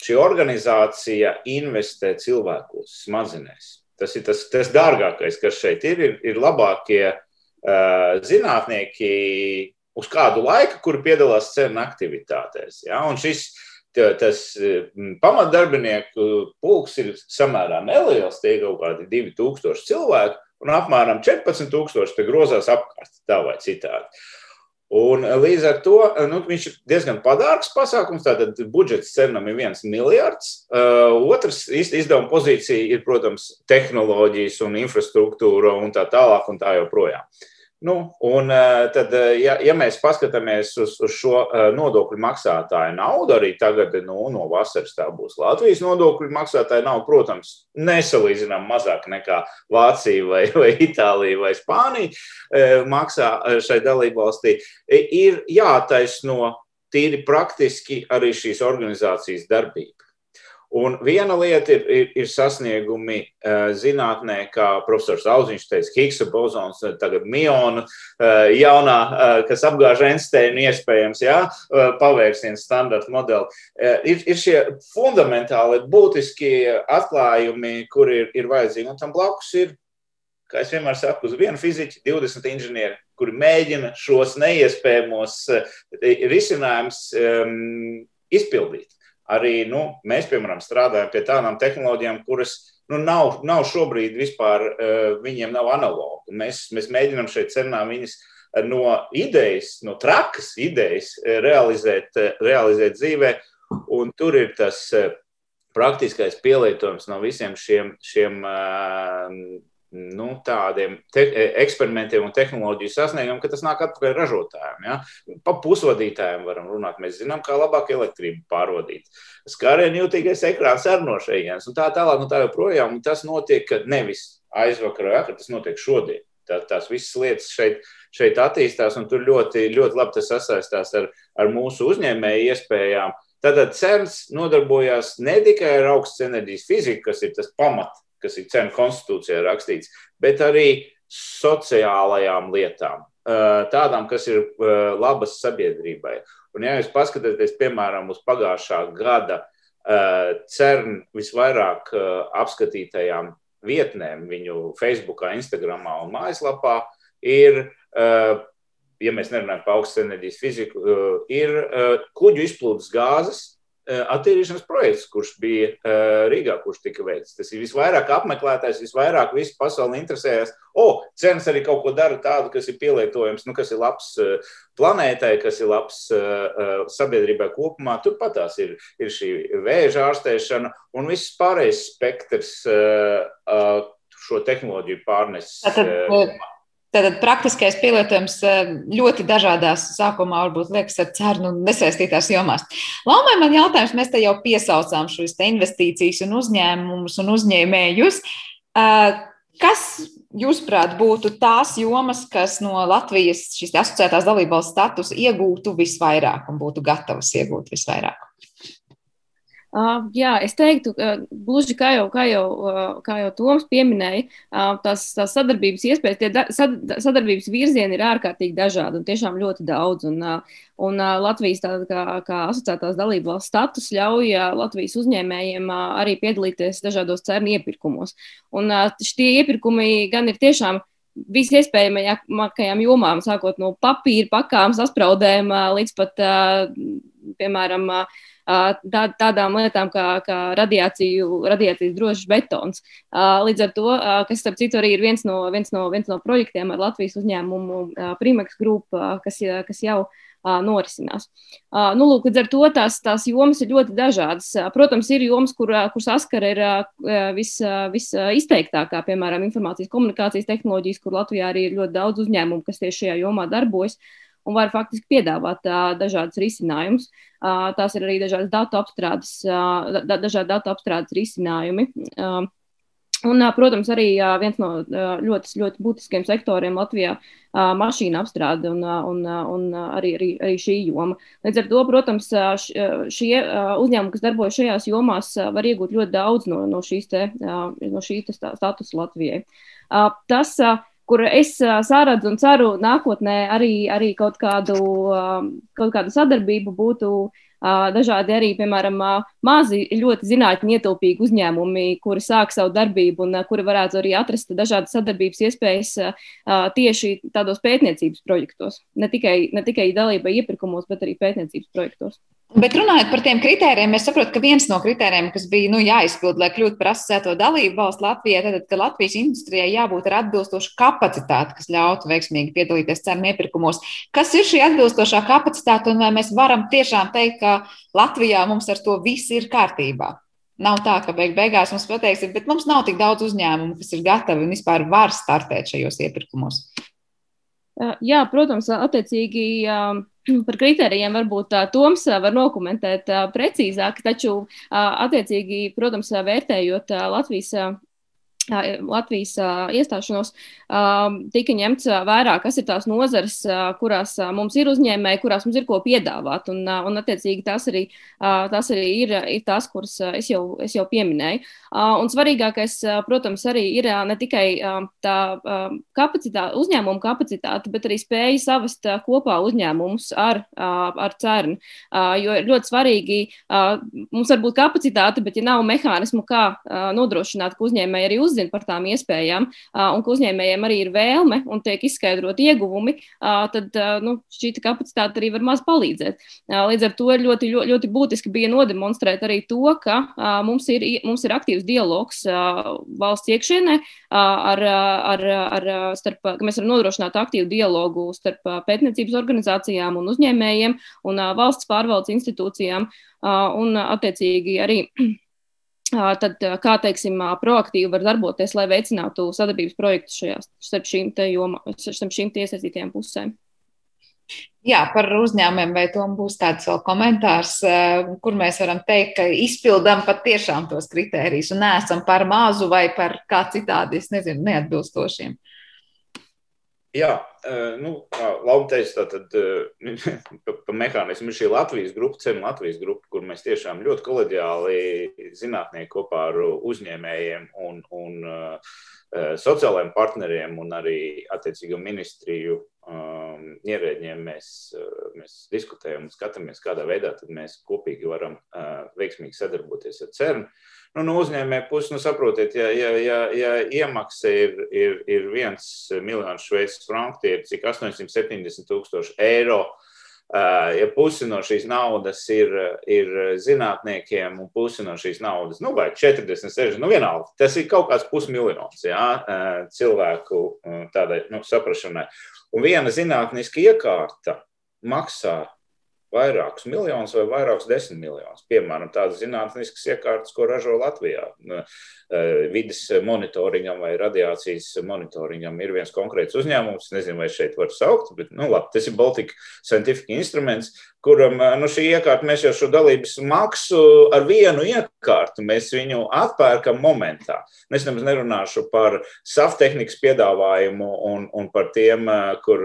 šī organizācija investē cilvēkos, smadzenēs. Tas ir tas, tas dārgākais, kas šeit ir. Ir, ir labākie uh, zinātnieki uz kādu laiku, kuri piedalās CERN aktivitātēs. Ja? Un šis tas pamatdarbinieku pulks ir samērā neliels, tie ir kaut kādi 2000 cilvēki, un apmēram 14,000 grozās apkārt, tā vai citādi. Un eh, līdz ar to eh, nu, viņš ir diezgan padārgs pasākums. Tātad budžets cenam ir viens miljards. Uh, otrs izdevuma pozīcija ir, protams, tehnoloģijas un infrastruktūra un tā tālāk un tā joprojām. Uh, Nu, un eh, tad, eh, ja, ja mēs paskatāmies uz, uz šo eh, nodokļu maksātāju naudu, arī tagad nu, no vasaras tā būs Latvijas nodokļu maksātāja nauda, protams, nesalīdzinām mazāk nekā Vācija vai, (laughs) vai Itālija vai Spānija maksā šai dalībvalstī, ir jātaisno tīri praktiski arī šīs organizācijas darbība. Un viena lieta ir, ir, ir sasniegumi uh, zinātnē, kā profesors Auziņš teica, Higsa bozons, eh, tagad miona uh, jaunā, kas apgāž Einsteinu iespējams, jā, pavērsiens standarta modeli. Ir, ir šie fundamentāli būtiski atklājumi, kur ir, ir vajadzīgi. Un tam blakus ir, kā es vienmēr saku, uz vienu fiziķu 20 inženieri, kuri mēģina šos neiespējamos risinājumus um, izpildīt arī nu, mēs, piemēram, strādājam pie tādām tehnoloģijām, kuras nu, nav, nav šobrīd vispār, uh, viņiem nav analogu. Mēs, mēs mēģinām šeit cenā viņas no idejas, no trakas idejas eh, realizēt, eh, realizēt dzīvē, un tur ir tas praktiskais pielietojums no visiem šiem, šiem nu, tādiem te, e, eksperimentiem un tehnoloģiju sasniegumiem, ka tas nāk atpakaļ ražotājiem. Ja? Pa pusvadītājiem varam runāt. Mēs zinām, kā labāk elektrību pārvadīt. Skārienu jūtīgais ekrāns ar no šejienes un tā tālāk, un tā joprojām. Un tas notiek nevis aizvakarā, ja, kad tas notiek šodien. Tā, tās visas lietas šeit, šeit attīstās, un tur ļoti, ļoti labi tas sasaistās ar, ar mūsu uzņēmēju iespējām. Tātad CERNS nodarbojās ne tikai ar augstas enerģijas fiziku, kas ir tas pamats kas ir cenu konstitūcijā rakstīts, bet arī sociālajām lietām. tādām, kas ir labas sabiedrībai. Un, ja jūs paskatāties, piemēram, uz pagājušā gada CERN visvairāk apskatītajām vietnēm, viņu Facebook, Instagram un mājaslapā, ir, ja mēs nerunājam par augstas enerģijas fiziku, ir kuģu izplūdes gāzes Eh, attīrīšanas projekts, kurš bija eh, Rīgā, kurš tika veikts. Tas ir visvairāk apmeklētais, visvairāk visu pasauli interesējas. O, cenas arī kaut ko dara tādu, kas ir pielietojams, nu, kas ir labs eh, planētai, kas ir labs sabiedrībai kopumā. Turpat tās ir, ir šī vēža ārstēšana un viss pārējais spektrs šo tehnoloģiju pārneses. Tātad, Tātad praktiskais pielietojums eh, ļoti dažādās, sākumā varbūt liekas ar cernu nesaistītās jomās. Laumai man jautājums, mēs te jau piesaucām šīs investīcijas un uzņēmumus un uzņēmējus. Eh, kas, jūsuprāt, būtu tās jomas, kas no Latvijas šīs asociētās dalībvalsts status iegūtu visvairāk un būtu gatavas iegūt visvairāk? Uh, jā, es teiktu, uh, gluži kā jau, kā jau, uh, kā jau Toms pieminēja, uh, tās, tās sadarbības iespējas, tie da, sad, sadarbības virzieni ir ārkārtīgi dažādi un tiešām ļoti daudz. Un, uh, un uh, Latvijas tā, kā, kā asociētās dalību valsts status ļauj uh, Latvijas uzņēmējiem uh, arī piedalīties dažādos cernu iepirkumos. Un uh, šie iepirkumi gan ir tiešām visiespējamākajām jomām, sākot no papīra pakām, saspraudēm līdz pat, piemēram, tā, tādām lietām kā, kā radiāciju, radiācijas drošs betons. Līdz ar to, kas, starp citu, arī ir viens no, viens no, viens no projektiem ar Latvijas uzņēmumu Primex Group, kas, kas jau norisinās. Nu, lūk, līdz ar to tās, tās jomas ir ļoti dažādas. Protams, ir jomas, kur, kur saskara ir vis, visizteiktākā, piemēram, informācijas komunikācijas tehnoloģijas, kur Latvijā arī ir ļoti daudz uzņēmumu, kas tieši šajā jomā darbojas. Un var faktiski piedāvāt dažādus risinājumus. Tās ir arī dažādas datu apstrādes, da, dažādi datu apstrādes risinājumi. Un, protams, arī viens no ļoti, ļoti būtiskiem sektoriem Latvijā mašīna apstrāde un, un, un arī, arī, arī šī joma. Līdz ar to, protams, šie uzņēmumi, kas darbojas šajās jomās, var iegūt ļoti daudz no, no šīs te, no šī statusa Latvijai. Tas, kur es sāradzu un ceru nākotnē arī, arī kaut, kādu, kaut kādu sadarbību būtu dažādi arī, piemēram, mazi, ļoti zinātņu ietilpīgi uzņēmumi, kuri sāk savu darbību un kuri varētu arī atrast dažādas sadarbības iespējas tieši tādos pētniecības projektos. Ne tikai, ne tikai dalība iepirkumos, bet arī pētniecības projektos. Bet runājot par tiem kritērijiem, es saprotu, ka viens no kritērijiem, kas bija nu, jāizpild, lai kļūtu par asociēto dalību valsts Latvijai, tad, ka Latvijas industrijai jābūt ar atbilstošu kapacitāti, kas ļautu veiksmīgi piedalīties cenu iepirkumos. Kas ir šī atbilstošā kapacitāte un vai mēs varam tiešām teikt, ka Latvijā mums ar to viss ir kārtībā? Nav tā, ka beig beigās mums pateiksim, bet mums nav tik daudz uzņēmumu, kas ir gatavi un vispār var startēt šajos iepirkumos. Jā, protams, attiecīgi (clears throat) par kritērijiem varbūt Toms var nokomentēt precīzāk, taču attiecīgi, protams, vērtējot Latvijas Latvijas iestāšanos tika ņemts vērā, kas ir tās nozares, kurās mums ir uzņēmēji, kurās mums ir ko piedāvāt. Un, un attiecīgi, tās arī, tās arī ir, ir tās, kuras es jau, es jau pieminēju. Un svarīgākais, protams, arī ir ne tikai tā kapacitāte, uzņēmuma kapacitāte, bet arī spēja savest kopā uzņēmumus ar, ar CERN. Jo ir ļoti svarīgi, mums var būt kapacitāte, bet ja nav mehānismu, kā nodrošināt, ka uzņēmēji arī uzņēmēji, uzzina par tām iespējām, un ka uzņēmējiem arī ir vēlme un tiek izskaidrot ieguvumi, tad nu, šī kapacitāte arī var maz palīdzēt. Līdz ar to ļoti, ļoti, ļoti būtiski bija nodemonstrēt arī to, ka mums ir, mums ir aktīvs dialogs valsts iekšienē, ar, ar, ar, starp, ka mēs varam nodrošināt aktīvu dialogu starp pētniecības organizācijām un uzņēmējiem un valsts pārvaldes institūcijām un attiecīgi arī (clears throat) tad kā teiksim, proaktīvi var darboties, lai veicinātu sadarbības projektus šajās, starp šīm, joma, starp šīm iesaistītajām pusēm. Jā, par uzņēmumiem, vai tam būs tāds vēl komentārs, kur mēs varam teikt, ka izpildām patiešām tos kritērijus un neesam par mazu vai par kā citādi, es nezinu, neatbilstošiem. Jā, nu, teikt, tātad (laughs) pa, pa mehānismu ir šī Latvijas grupa, CEM Latvijas grupa, kur mēs tiešām ļoti koleģiāli zinātnieki kopā ar uzņēmējiem un, un sociālajiem partneriem un arī attiecīgo ministriju um, ierēģiem mēs, mēs diskutējam un skatāmies, kādā veidā mēs kopīgi varam uh, veiksmīgi sadarboties ar CERN. Uh, nu, no uzņēmēja puses, nu, saprotiet, ja, ja, ja, ja iemaksa ir, ir, ir viens miljons šveicis franku, tie ir cik 870 tūkstoši eiro. Ja pusi no šīs naudas ir, ir zinātniekiem, un pusi no šīs naudas, nu, vai 40, 60, nu, vienalga, tas ir kaut kāds pusmiljons jā, cilvēku tādai nu, saprašanai. Un viena zinātniska iekārta maksā vairākus miljonus vai vairākus desmit miljonus. Piemēram, tādas zinātniskas iekārtas, ko ražo Latvijā. Eh, vides monitoringam vai radiācijas monitoringam ir viens konkrēts uzņēmums. Nezinu, vai šeit var saukt, bet nu, labi, tas ir Baltic Scientific Instruments, kuram eh, nu, šī iekārta, mēs jau šo dalības maksu ar vienu iekārtu, mēs viņu atpērkam momentā. Es nemaz nerunāšu par saftehnikas piedāvājumu un, un par tiem, eh, kur,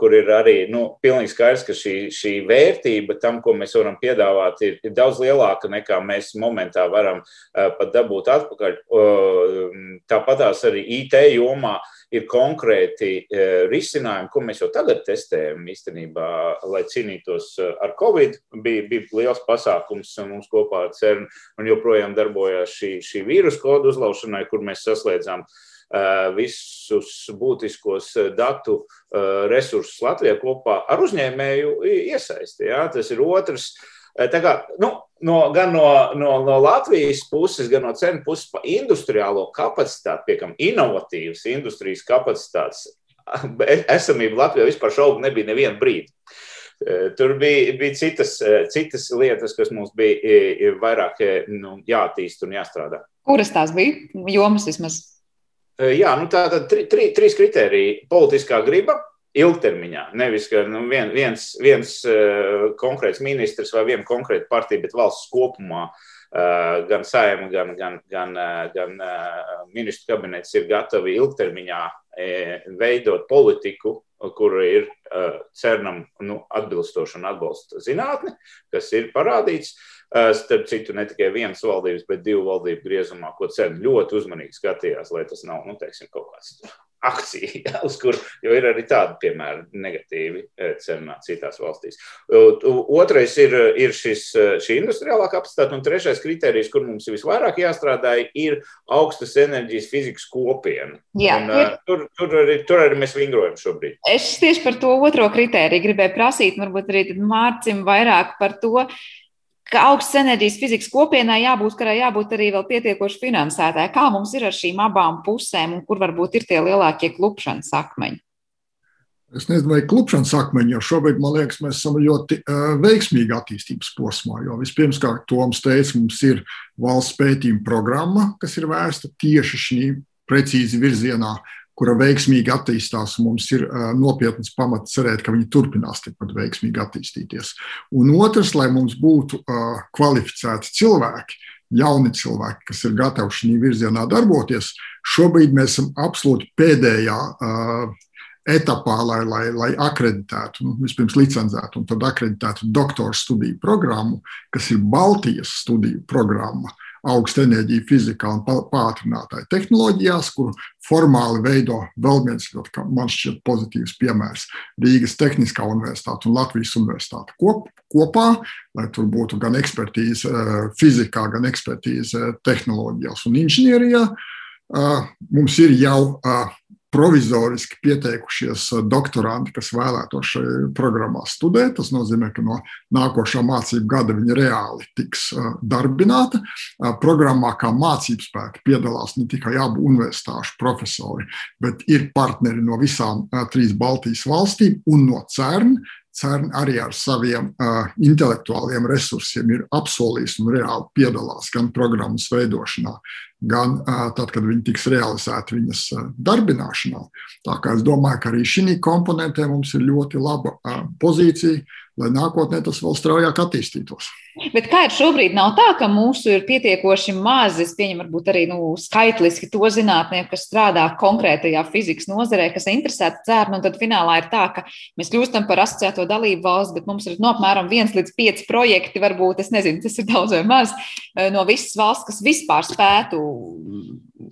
kur ir arī nu, pilnīgi skaidrs, ka šī, šī vērtība tam, ko mēs varam piedāvāt, ir, ir daudz lielāka nekā mēs momentā varam pat dabūt atpakaļ. Tāpatās arī IT jomā ir konkrēti risinājumi, ko mēs jau tagad testējam īstenībā, lai cīnītos eh, ar Covid bija, bija liels pasākums mums kopā ar CERN un joprojām darbojās šī, šī vīrusu kodu uzlaušanai, kur mēs saslēdzām uh, visus būtiskos datu resursus Latvijā kopā ar uzņēmēju iesaisti. Ja? Tas ir otrs. Tā kā, nu, no, gan no, no, no Latvijas puses, gan no cenu puses par industriālo kapacitāti, piekam, inovatīvas industrijas kapacitātes esamību Latvijā vispār šaubu nebija nevienu brīdi. Eh, tur bija, bija citas, eh, citas lietas, kas mums bija vairāk eh, nu, jāattīst un jāstrādā. Kuras tās bija? Jomas vismaz. Jā, nu tā tad tri, tri, trīs kriteriji - politiskā griba, ilgtermiņā. Nevis, ka nu, vien, viens, viens uh, konkrēts ministrs vai viena konkrēta partija, bet valsts kopumā, uh, gan saima, gan, gan, gan, uh, gan uh, ministru kabinets ir gatavi ilgtermiņā veidot politiku, kur ir cernam nu, atbilstoša un atbalsta zinātne, kas ir parādīts. Starp citu, ne tikai vienas valdības, bet divu valdību griezumā, ko CERN ļoti uzmanīgi skatījās, lai tas nav nu, teiksim, kaut kāds akcija, (laughs) ja, uz kur jau ir arī tādi piemēri negatīvi eh, cenā citās valstīs. Otrais ir, ir šis, eh, šī industriālā kapacitāte, un trešais kriterijs, kur mums visvairāk jāstrādā, ir augstas enerģijas fizikas kopiena. Jā, un, ir... tur, tur, arī, tur arī mēs vingrojam šobrīd. Es tieši par to otro kritēriju gribēju prasīt, varbūt arī Mārcim vairāk par to, ka augstas enerģijas fizikas kopienai jābūt, kurai jābūt arī vēl pietiekoši finansētāji. Kā mums ir ar šīm abām pusēm un kur varbūt ir tie lielākie klupšanas akmeņi? Es nezinu, vai klupšanas akmeņi, jo šobrīd, man liekas, mēs esam ļoti uh, veiksmīgi attīstības posmā. Jo vispirms, kā Toms teica, mums ir valsts pētījuma programma, kas ir vērsta tieši šī precīzi virzienā, kura veiksmīgi attīstās. Mums ir uh, nopietnas pamats cerēt, ka viņi turpinās tikpat veiksmīgi attīstīties. Un otrs, lai mums būtu uh, kvalificēti cilvēki, jauni cilvēki, kas ir gatavi šī virzienā darboties, šobrīd mēs esam absolūti pēdējā uh, etapā, lai, lai, lai akreditētu, nu, vispirms licencētu un tad akreditētu doktora studiju programmu, kas ir Baltijas studiju programma. Uh, augsta enerģija fizikā un pātrinātāju tehnoloģijās, kur formāli veido vēl viens ļoti, man šķiet, pozitīvs piemērs - Rīgas Tehniskā universitāte un Latvijas universitāte kop, kopā, lai tur būtu gan ekspertīze eh, fizikā, gan ekspertīze tehnoloģijās un inženierijā. Eh, mums ir jau eh, provizoriski pieteikušies eh, doktoranti, kas vēlētos šajā programmā studēt. Tas nozīmē, ka no nākošā mācību gada viņi reāli tiks eh, darbināti. Eh, programmā kā mācību spēki piedalās ne tikai abu universitāšu profesori, bet ir partneri no visām trīs Baltijas valstīm un no CERN. CERN arī ar saviem uh, intelektuāliem resursiem ir apsolījis un reāli piedalās gan programmas veidošanā, gan uh, tad, kad viņi tiks realizēti viņas uh, darbināšanā. Tā kā es domāju, ka arī šī komponentē mums ir ļoti laba uh, pozīcija, lai nākotnē tas vēl straujāk attīstītos. Bet kā ir šobrīd, nav tā, ka mūsu ir pietiekoši maz, es pieņemu, varbūt arī nu, skaitliski to zinātnieku, kas strādā konkrētajā fizikas nozarē, kas ir interesēti cērnu, un tad finālā ir tā, ka mēs kļūstam par asociēto dalību valsts, bet mums ir no apmēram viens līdz pieci projekti, varbūt, es nezinu, tas ir daudz vai maz, eh, no visas valsts, kas vispār spētu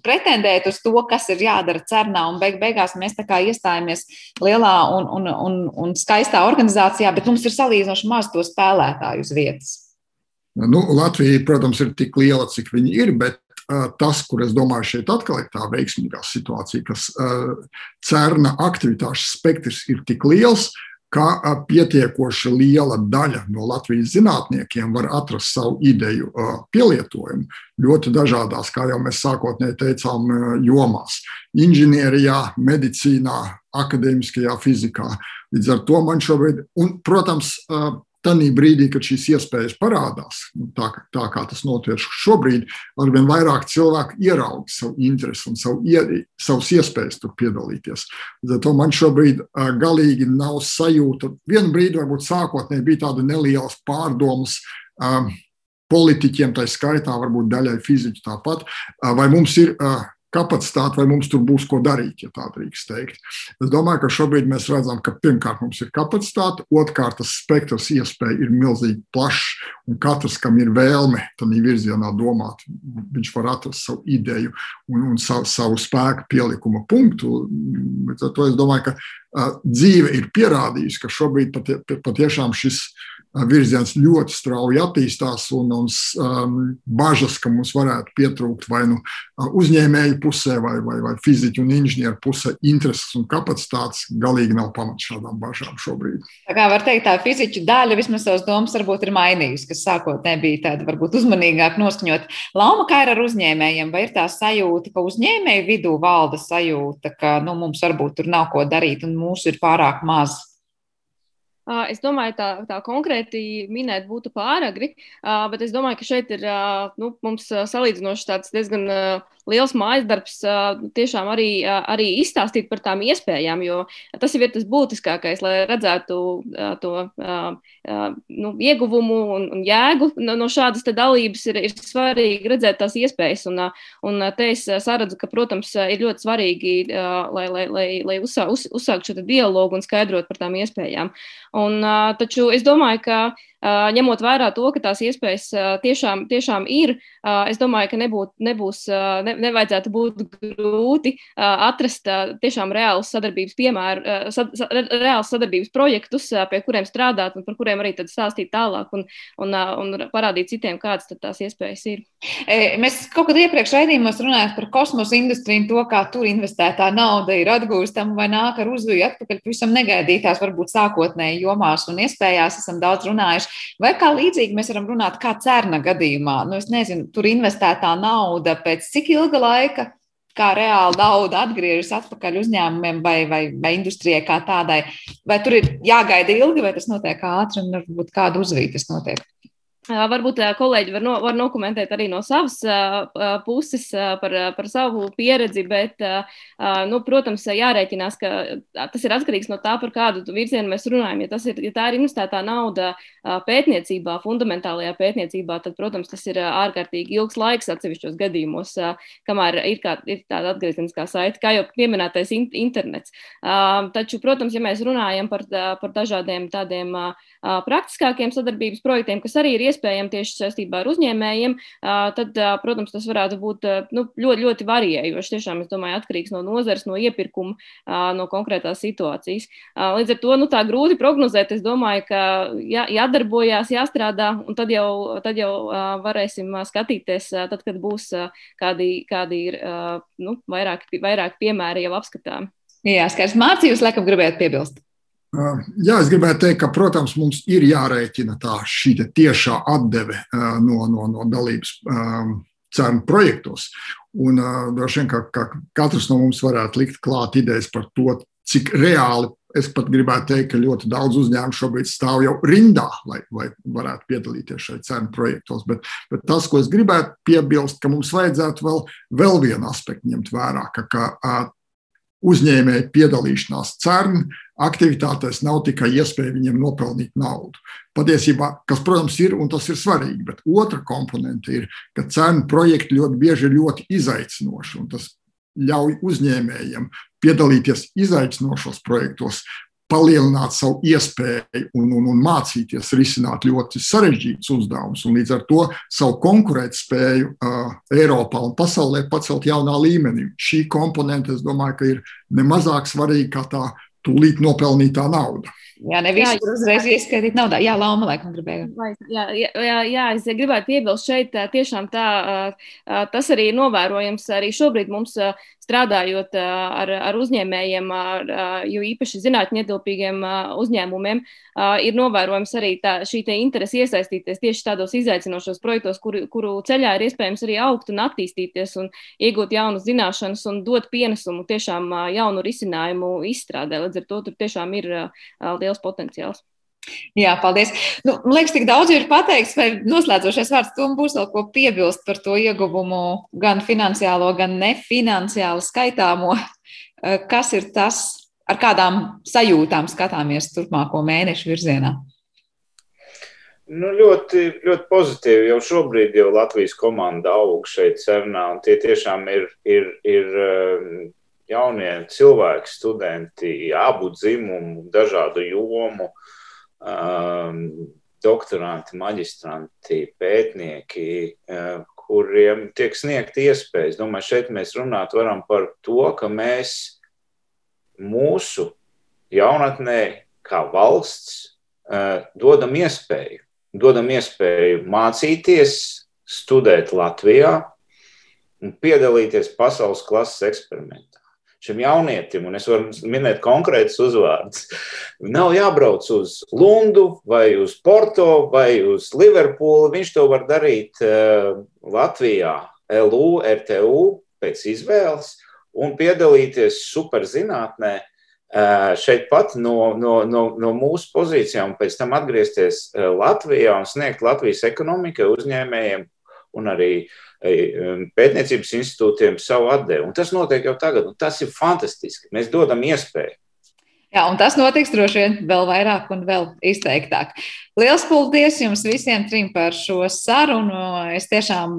pretendēt uz to, kas ir jādara cernā, un beig beigās mēs tā kā iestājamies lielā un, un, un, un skaistā organizācijā, bet mums ir salīdzinoši maz to spēlētāju uz vietas. Nu, Latvija, protams, ir tik liela, cik viņa ir, bet uh, tas, kur es domāju, šeit atkal ir tā veiksmīgā situācija, ka uh, cerna aktivitāšu spektrs ir tik liels, ka uh, pietiekoši liela daļa no Latvijas zinātniekiem var atrast savu ideju pielietojumu ļoti dažādās, kā jau mēs sākotnēji teicām, jomās - inženierijā, medicīnā, akadēmiskajā fizikā. Līdz ar to man šobrīd, un, protams, Tanī brīdī, kad šīs iespējas parādās, nu, tā, tā kā tas notiek šobrīd, arvien vairāk cilvēku ieraudzīja savu interesi un savu, savas iespējas tur piedalīties. Zato man šobrīd galīgi nav sajūta. Vienu brīdi, varbūt sākotnēji bija tāda neliela pārdomas. Politiķiem, tā skaitā, varbūt daļai fiziķu tāpat, vai mums ir kapacitāti, vai mums tur būs ko darīt, ja tā drīkst teikt. Es domāju, ka šobrīd mēs redzam, ka pirmkārt mums ir kapacitāte, otrkārt tas spektrs iespēja ir milzīgi plašs, un katrs, kam ir vēlme tādā virzienā domāt, viņš var atrast savu ideju un, un savu, savu spēku pielikumu punktu. Bet ar to es domāju, ka dzīve ir pierādījusi, ka šobrīd patie, patiešām šis virziens ļoti strauji attīstās, un mums um, bažas, ka mums varētu pietrūkt vai nu uzņēmēju pusē, vai, vai, vai fiziķu un inženieru pusē intereses un kapacitātes, galīgi nav pamats šādām bažām šobrīd. Tā kā var teikt, tā fiziķu daļa vismaz savas domas varbūt ir mainījusi, kas sākotnēji bija tāda varbūt uzmanīgāk noskaņot. Lauma, kā ir ar uzņēmējiem, vai ir tā sajūta, ka uzņēmēju vidū valda sajūta, ka nu, mums varbūt tur nav ko darīt un mūsu ir pārāk maz? Es domāju, tā, tā konkrēti minēt būtu pāragri, bet es domāju, ka šeit ir nu, mums salīdzinoši tāds diezgan liels mājas darbs tiešām arī, arī izstāstīt par tām iespējām, jo tas ir tas būtiskākais, lai redzētu to nu, ieguvumu un, un jēgu no šādas dalības. Ir, ir svarīgi redzēt tās iespējas, un, un te es saredzu, ka, protams, ir ļoti svarīgi, lai, lai, lai, lai uzsā, uz, uzsākt šo dialogu un skaidrot par tām iespējām. Un, taču es domāju, ka ņemot vērā to, ka tās iespējas tiešām, tiešām ir, es domāju, ka nebūt, nebūs, ne, nevajadzētu būt grūti atrast tiešām reālus sadarbības piemēru, sad, reālus sadarbības projektus, pie kuriem strādāt un par kuriem arī stāstīt tālāk un, un, un parādīt citiem, kādas tās iespējas ir. Mēs kaut kad iepriekš raidījumos runājām par kosmosa industriju un to, kā tur investētā nauda ir atgūstama vai nāk ar uzviju atpakaļ pavisam negaidītās, varbūt sākotnēji jomās un iespējās. Esam daudz runājuši Vai kā līdzīgi mēs varam runāt, kā cerna gadījumā? Nu, es nezinu, tur investētā nauda pēc cik ilga laika, kā reāli nauda atgriežas atpakaļ uzņēmumiem vai, vai, vai industrijai kā tādai. Vai tur ir jāgaida ilgi, vai tas notiek ātri un varbūt kādu uzvīt tas notiek? Varbūt kolēģi var, no, var nokomentēt arī no savas puses par, par savu pieredzi, bet, nu, protams, jārēķinās, ka tas ir atkarīgs no tā, par kādu virzienu mēs runājam. Ja, ir, ja tā ir investētā nauda pētniecībā, fundamentālajā pētniecībā, tad, protams, tas ir ārkārtīgi ilgs laiks atsevišķos gadījumos, kamēr ir, kā, ir tāda atgriezeniskā saite, kā jau pieminētais internets. Taču, protams, ja mēs runājam par, par dažādiem tādiem praktiskākiem sadarbības projektiem, kas arī ir iespējami tieši saistībā ar uzņēmējiem, tad, protams, tas varētu būt nu, ļoti, ļoti varējoši. Tiešām, es domāju, atkarīgs no nozares, no iepirkuma, no konkrētās situācijas. Līdz ar to nu, tā grūti prognozēt. Es domāju, ka jā, jādarbojās, jāstrādā, un tad jau, tad jau varēsim skatīties, tad, kad būs kādi, kādi ir nu, vairāk, vairāk piemēri jau apskatām. Jā, skaidrs. Mārcis, jūs laikam gribējāt piebilst. Jā, es gribētu teikt, ka, protams, mums ir jārēķina tā tiešā atdeve no, no, no dalības cenu projektos. Un droši vien, ka, ka katrs no mums varētu likt klāt idejas par to, cik reāli. Es pat gribētu teikt, ka ļoti daudz uzņēmumu šobrīd stāv jau rindā, lai, lai varētu piedalīties šajā cenu projektos. Bet, bet tas, ko es gribētu piebilst, ka mums vajadzētu vēl, vēl vienu aspektu ņemt vērā, ka, ka uzņēmēju piedalīšanās CERN aktivitātēs nav tikai iespēja viņiem nopelnīt naudu. Patiesībā, kas, protams, ir un tas ir svarīgi, bet otra komponente ir, ka CERN projekti ļoti bieži ir ļoti izaicinoši, tas ļauj uzņēmējiem piedalīties izaicinošos projektos, palielināt savu iespēju un, un, un mācīties risināt ļoti sarežģītus uzdevumus, un līdz ar to savu konkurētspēju uh, Eiropā un pasaulē pacelt jaunā līmenī. Šī komponente, es domāju, ka ir nemazāk svarīga kā tā tūlīt nopelnītā nauda. Jā, ne visi tur uzreiz ieskaitīt naudā. Jā, Lauma, laikam, gribēja. Jā, jā, jā, jā, es gribētu piebilst šeit, tiešām tā, tas arī ir novērojams arī šobrīd mums strādājot ar, ar uzņēmējiem, ar, jo īpaši zinātņu ietilpīgiem uzņēmumiem, ir novērojams arī tā, šī interese iesaistīties tieši tādos izaicinošos projektos, kuru, kuru ceļā ir iespējams arī augt un attīstīties un iegūt jaunas zināšanas un dot pienesumu tiešām jaunu risinājumu izstrādē. Līdz ar to tur tiešām ir liels potenciāls. Jā, paldies. Nu, man liekas, tik daudz ir pateikts, vai noslēdzošais vārds tam būs vēl ko piebilst par to ieguvumu, gan finansiālo, gan nefinanciāli skaitāmo. Eh, kas ir tas, ar kādām sajūtām skatāmies turpmāko mēnešu virzienā? Nu, ļoti, ļoti pozitīvi. Jau šobrīd jau Latvijas komanda aug šeit, Cernā, tie tiešām ir, ir, ir eh, jaunie cilvēki, studenti, abu dzimumu, dažādu jomu. Uh, doktoranti, maģistranti, pētnieki, uh, kuriem tiek sniegta iespēja. Es domāju, šeit mēs runāt varam par to, ka mēs mūsu jaunatnē, kā valsts, uh, dodam iespēju, dodam iespēju mācīties, studēt Latvijā un piedalīties pasaules klases eksperimentā šim jaunietim, un es varu minēt konkrētus uzvārdus, nav jābrauc uz Lundu vai uz Porto vai uz Liverpoolu. Viņš to var darīt uh, Latvijā, LU, RTU pēc izvēles un piedalīties superzinātnē. Uh, šeit pat no, no, no, no mūsu pozīcijām, pēc tam atgriezties uh, Latvijā un sniegt Latvijas ekonomikai, uzņēmējiem un arī uh, pētniecības institūtiem savu atdevi. Un tas notiek jau tagad, un tas ir fantastiski. Mēs dodam iespēju. Jā, un tas notiks droši vien vēl vairāk un vēl izteiktāk. Lielas paldies jums visiem trim par šo sarunu. Es tiešām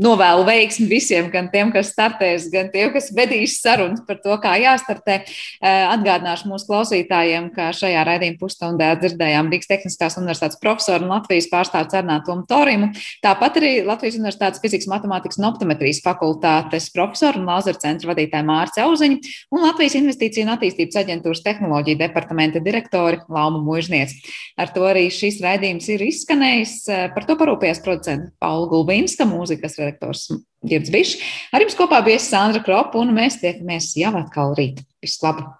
novēlu veiksmi visiem, gan tiem, kas startēs, gan tiem, kas vedīs sarunas par to, kā jāstartē. Eh, atgādināšu mūsu klausītājiem, ka šajā raidījuma pusstundā dzirdējām Rīgas Tehniskās universitātes profesoru un Latvijas pārstāvu Cernātumu Torimu. Tāpat arī Latvijas universitātes fizikas, matemātikas un optometrijas fakultātes profesoru un Lāzera centra vadītāju Mārci Auziņu un Latvijas investīciju un attīstības aģentūras tehnoloģiju departamenta direktori Lauma Mūžniec. Ar to arī šis raidījums ir izskanējis. Par to parūpējās producents Paula Gulbīnska, mūzikas redaktors Girds Bišs. Ar jums kopā bija Sandra Kropa, un mēs tiekamies jau atkal rīt. Visu labu!